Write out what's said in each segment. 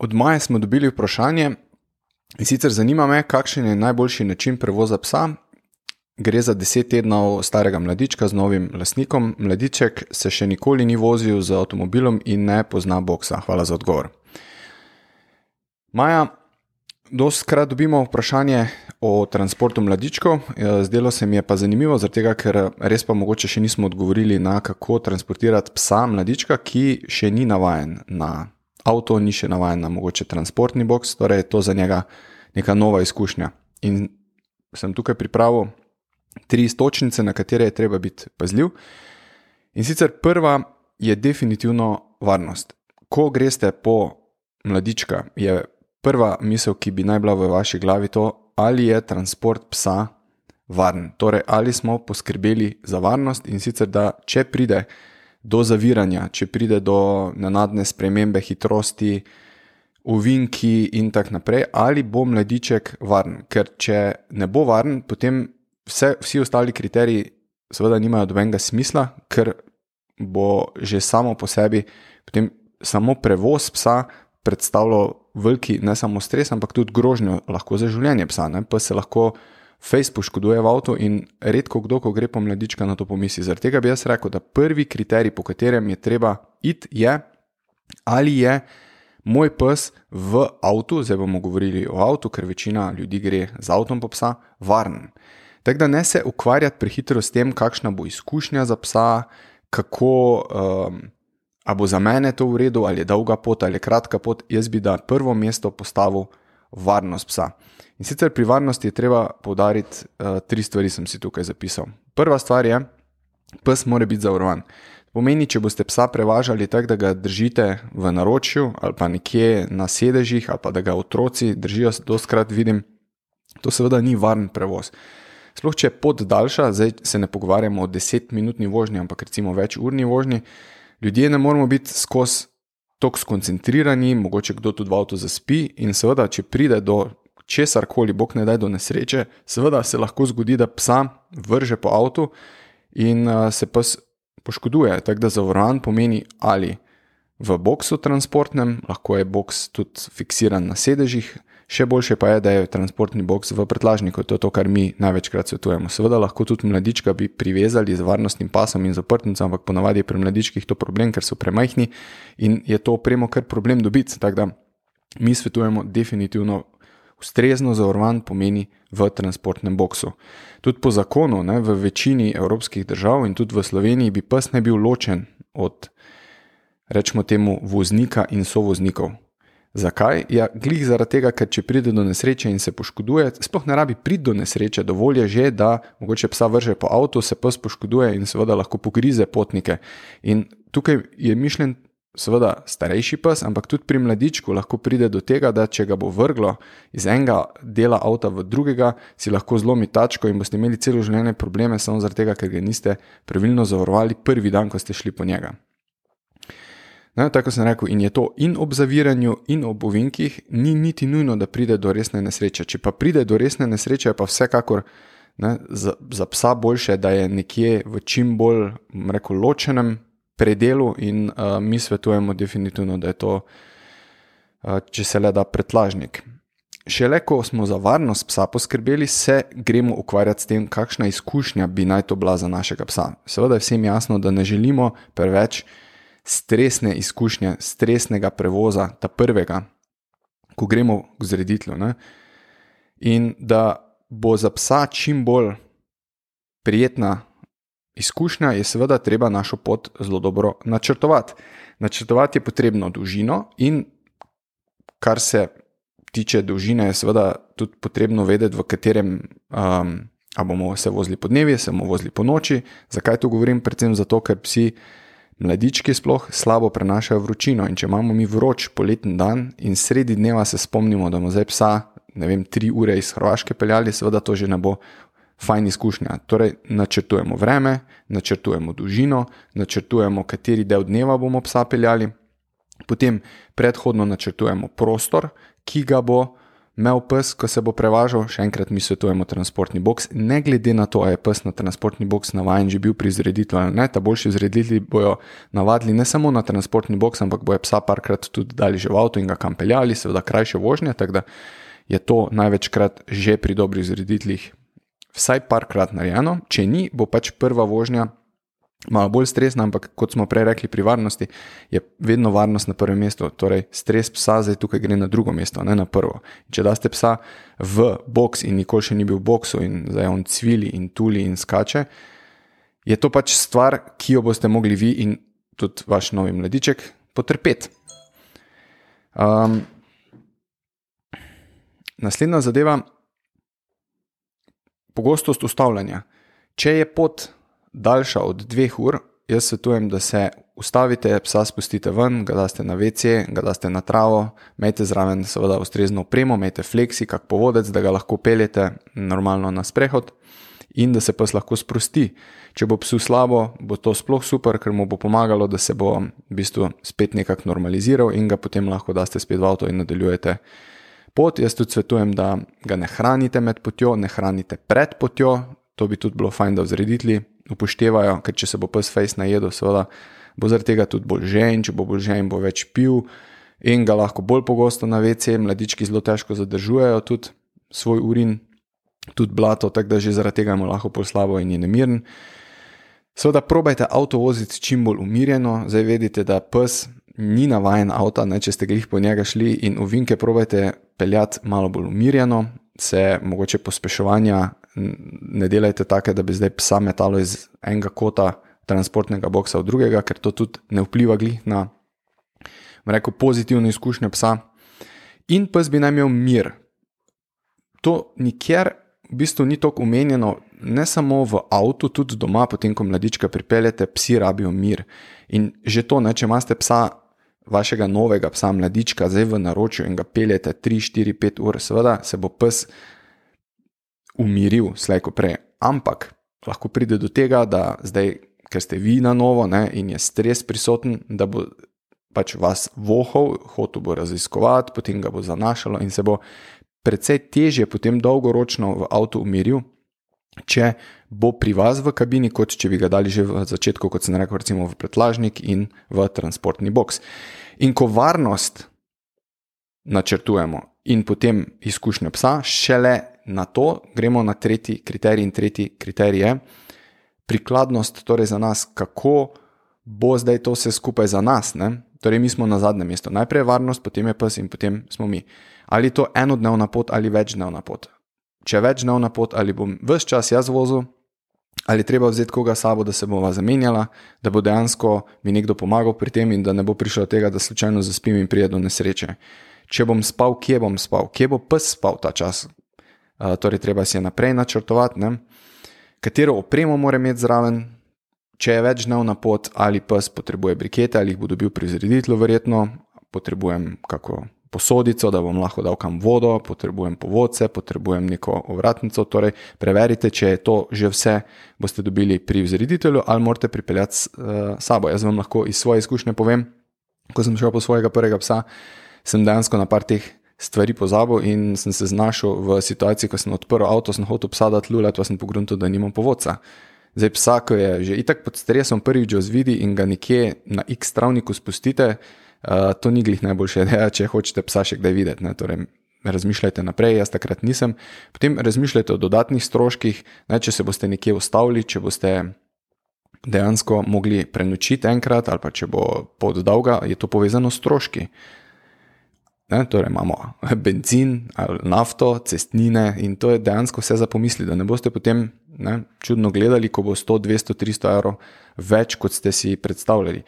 Od maja smo dobili vprašanje in sicer zanima me, kakšen je najboljši način prevoza psa. Gre za deset tednov starega mladička z novim lastnikom. Mladiček se še nikoli ni vozil z avtomobilom in ne pozna boksa. Hvala za odgovor. Maja, doskrat dobimo vprašanje o transportu mladičkov. Zdelo se mi je pa zanimivo, tega, ker res pa mogoče še nismo odgovorili na kako transportirati psa mladička, ki še ni navaden na avto, ni še navaden na mogoče transportni box, torej je to za njega neka nova izkušnja. In sem tukaj pripravil tri istočnice, na katere je treba biti pazljiv. In sicer prva je definitivno varnost. Ko greste po mladička, je prva misel, ki bi naj bila v vaši glavi, to, ali je transport psa varen. Torej, ali smo poskrbeli za varnost in sicer, da če pride do zaviranja, če pride do nenadne spremembe hitrosti, uvinki in tako naprej, ali bo mladiček varen. Ker če ne bo varen, potem vse, vsi ostali kriteriji, seveda, nimajo dobenega smisla, ker bo že samo po sebi, potem samo prevoz psa predstavljal veliki, ne samo stres, ampak tudi grožnjo lahko za življenje psa. Ne? Pa se lahko face poškoduje v avtu in redko kdo, ko gre po mladička, na to pomisli. Zaradi tega bi jaz rekel, da prvi kriterij, po katerem je treba iti, je, ali je moj pes v avtu, zdaj bomo govorili o avtu, ker večina ljudi gre z avtom po psa, varen. Tako da ne se ukvarjati prehitro s tem, kakšna bo izkušnja za psa, kako. Um, A bo za mene to v redu, ali je dolga pot ali je kratka pot, jaz bi da prvo mesto postavil varnost psa. In sicer pri varnosti je treba poudariti uh, tri stvari, sem si tukaj zapisal. Prva stvar je, pes mora biti zavarovan. Pomeni, če boste psa prevažali tako, da ga držite v naročju ali pa nekje na sedežih, ali pa da ga otroci držijo, doskrat vidim, to seveda ni varen prevoz. Sploh če je pot daljša, zdaj se ne pogovarjamo o desetminutni vožnji, ampak recimo več urni vožnji, ljudje ne moramo biti skozi tako skoncentrirani, mogoče kdo tudi v avtu zaspi in seveda, če pride do česar koli, bog ne da do nesreče, seveda se lahko zgodi, da psa vrže po avtu in uh, se pes poškoduje. Tako da zavarovan pomeni ali v boksu transportnem, lahko je boks tudi fiksiran na sedežih, še boljše pa je, da je transportni boks v pretlažniku, to je to, kar mi največkrat svetujemo. Seveda lahko tudi mladička bi privezali z varnostnim pasom in zaprtnico, ampak ponavadi je pri mladičkih to problem, ker so premajhni in je to opremo kar problem dobiti. Tako da mi svetujemo definitivno ustrezno zavarovan pomeni v transportnem boksu. Tudi po zakonu, ne, v večini evropskih držav in tudi v Sloveniji, bi pes ne bil ločen od, rečemo temu, voznika in sovoznikov. Zakaj? Ja, glih zaradi tega, ker če pride do nesreče in se poškoduje, sploh ne rabi priti do nesreče, dovolj je že, da mogoče psa vrže po avtu, se pes poškoduje in seveda lahko pogrize potnike. In tukaj je mišljen seveda starejši pes, ampak tudi pri mladičku lahko pride do tega, da če ga bo vrglo iz enega dela avta v drugega, si lahko zlomi tačko in boste imeli celo življenje probleme, samo zaradi tega, ker ga niste pravilno zavarovali prvi dan, ko ste šli po njega. Ne, tako sem rekel, in je to in ob zaviranju, in ob ovinkih, ni niti nujno, da pride do resne nesreče. Če pa pride do resne nesreče, pa vsekakor ne, za, za psa boljše, da je nekje v čim bolj rekel, ločenem predelu, in uh, mi svetujemo, definitivno, da je to, uh, če se le da, pretlažnik. Šele ko smo za varnost psa poskrbeli, se gremo ukvarjati s tem, kakšna izkušnja bi naj to bila za našega psa. Seveda je vsem jasno, da ne želimo preveč stresne izkušnje, stresnega prevoza, ta prvega, ko gremo k zreditlu. Ne? In da bo za psa čim bolj prijetna izkušnja, je seveda treba našo pot zelo dobro načrtovati. Načrtovati je potrebno dolžino, in kar se tiče dolžine, je seveda tudi potrebno vedeti, v katerem. Um, A bomo se vozili po dnevi, se bomo vozili po noči. Zakaj to govorim? Predvsem zato, ker psi, mladički sploh, slabo prenašajo vročino. In če imamo mi vroč poletni dan in sredi dneva se spomnimo, da bomo zdaj psa, ne vem, tri ure iz Hrvaške peljali, seveda to že ne bo fajn izkušnja. Torej, načrtujemo vreme, načrtujemo dolžino, načrtujemo, kateri del dneva bomo psa peljali, potem predhodno načrtujemo prostor, ki ga bo imel pes, ko se bo prevažal, še enkrat mi svetujemo transportni box, ne glede na to, ali je pes na transportni box navaden že bil pri zreditvi ali ne, ta boljši zreditvi bojo navadili ne samo na transportni box, ampak bojo psa parkrat tudi dali že v avto in ga kam peljali, seveda krajše vožnje, tako da je to največkrat že pri dobrih zreditvih vsaj parkrat narejeno, če ni, bo pač prva vožnja malo bolj stresna, ampak kot smo prej rekli, pri varnosti je vedno varnost na prvem mestu. Torej, stres psa zdaj tukaj gre na drugo mesto, ne na prvo. Če daste psa v box in nikoli še ni bil v boxu in zdaj on cvili in tuli in skače, je to pač stvar, ki jo boste mogli vi in tudi vaš novi mladiček potrpeti. Um, naslednja zadeva. Pogostost ustavljanja. Če je pot daljša od dveh ur, jaz svetujem, da se ustavite, psa spustite ven, ga daste na WC, ga daste na travo, imejte zraven, seveda, ustrezno opremo, imejte fleksi, kak povodec, da ga lahko peljete normalno na sprehod in da se pes lahko sprosti. Če bo psu slabo, bo to sploh super, ker mu bo pomagalo, da se bo v bistvu spet nekako normaliziral in ga potem lahko daste spet v avto in nadaljujete. Pot, jaz tudi svetujem, da ga ne hranite med potjo, ne hranite pred potjo, to bi tudi bilo fajn, da vzreditli upoštevajo, ker če se bo pes face najedel, seveda bo zaradi tega tudi bolj žen, če bo bolj žen, bo več pil in ga lahko bolj pogosto na WC, mladički zelo težko zadržujejo tudi svoj urin, tudi blato, tako da že zaradi tega mu lahko pol slabo in je nemiren. Seveda, probajte avto voziti čim bolj umirjeno, zdaj vedite, da pes ni navaden avto, ne, če ste glih po njega šli in uvinke probajte peljati malo bolj umirjeno, se mogoče pospeševanja ne delajte tako, da bi zdaj psa metalo iz enega kota transportnega boksa v drugega, ker to tudi ne vpliva na rekel, pozitivne izkušnje psa. In pes bi naj imel mir. To nikjer v bistvu ni tako umenjeno, ne samo v avtu, tudi doma, potem ko mladička pripeljete, psi rabijo mir. In že to, ne, če imate psa, vašega novega psa, mladička, zdaj v naročju in ga peljete 3, 4, 5 ur, seveda se bo pes umiril, slejko prej. Ampak lahko pride do tega, da zdaj, ker ste vi na novo ne, in je stres prisoten, da bo pač vas vohal, hotel bo raziskovati, potem ga bo zanašalo in se bo precej težje potem dolgoročno v avtu umiril. Če bo pri vas v kabini, kot če bi ga dali že v začetku, kot sem rekel, recimo v pretlažnik in v transportni box. In ko varnost načrtujemo in potem izkušnjo psa, šele na to gremo na tretji kriterij in tretji kriterij je prikladnost, torej za nas, kako bo zdaj to vse skupaj za nas. Ne? Torej, mi smo na zadnjem mestu. Najprej je varnost, potem je pes in potem smo mi. Ali je to enodnevna pot ali večdnevna pot. Če je večdnevna pot, ali bom vse čas jaz vozil, ali treba vzeti koga sabo, da se bova zamenjala, da bo dejansko mi nekdo pomagal pri tem in da ne bo prišlo tega, da slučajno zaspim in prije do nesreče. Če bom spal, kje bom spal, kje bo pes spal ta čas, torej treba si je naprej načrtovati, ne? katero opremo mora imeti zraven, če je več dnevna pot, ali pes potrebuje brikete, ali jih bo dobil pri zreditlu, verjetno potrebujem kako posodico, da bom lahko dal kam vodo, potrebujem povodce, potrebujem neko ovratnico. Torej, preverite, če je to že vse, boste dobili pri zreditelju ali morate pripeljati s uh, sabo. Jaz vam lahko iz svoje izkušnje povem, ko sem šel po svojega prvega psa, sem dejansko na par teh stvari pozabil in sem se znašel v situaciji, ko sem odprl avto, sem hotel psa dati lulet, pa sem pogrunil, da nimam povodca. Zdaj psa, ko je že itak pod stresom, prvič ozvidi in ga nekje na x travniku spustite, uh, to ni glih najboljše ideja, če hočete psa še kdaj videti. Ne? Torej, razmišljajte naprej, jaz takrat nisem. Potem razmišljajte o dodatnih stroških, ne? če se boste nekje ustavili, če boste. Dejansko mogli prenočiti enkrat, ali pa če bo pot dolga, je to povezano s stroški. Ne, torej imamo benzin, nafto, cestnine in to je dejansko vse za pomisli, da ne boste potem ne, čudno gledali, ko bo 100, 200, 300 evrov več, kot ste si predstavljali.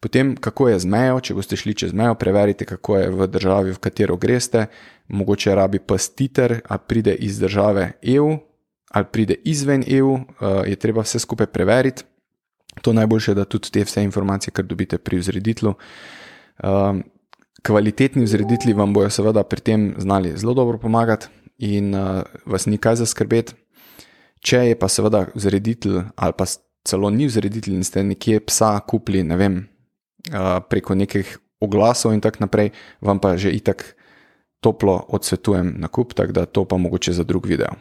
Potem, kako je z mejo, če boste šli čez mejo, preverite, kako je v državi, v katero greste, mogoče rabi pastiter, ali pride iz države EU, ali pride izven EU, eh, je treba vse skupaj preveriti. To najboljše je, da tudi te vse informacije, kar dobite pri vzreditlu. Kvalitetni vzreditli vam bojo seveda pri tem znali zelo dobro pomagati in uh, vas ni kaj zaskrbeti. Če je pa seveda vzreditelj ali pa celo ni vzreditelj in ste nekje psa kupili, ne vem, uh, preko nekih oglasov in tako naprej, vam pa že itak toplo odsvetujem nakup, tako da to pa mogoče za drug video.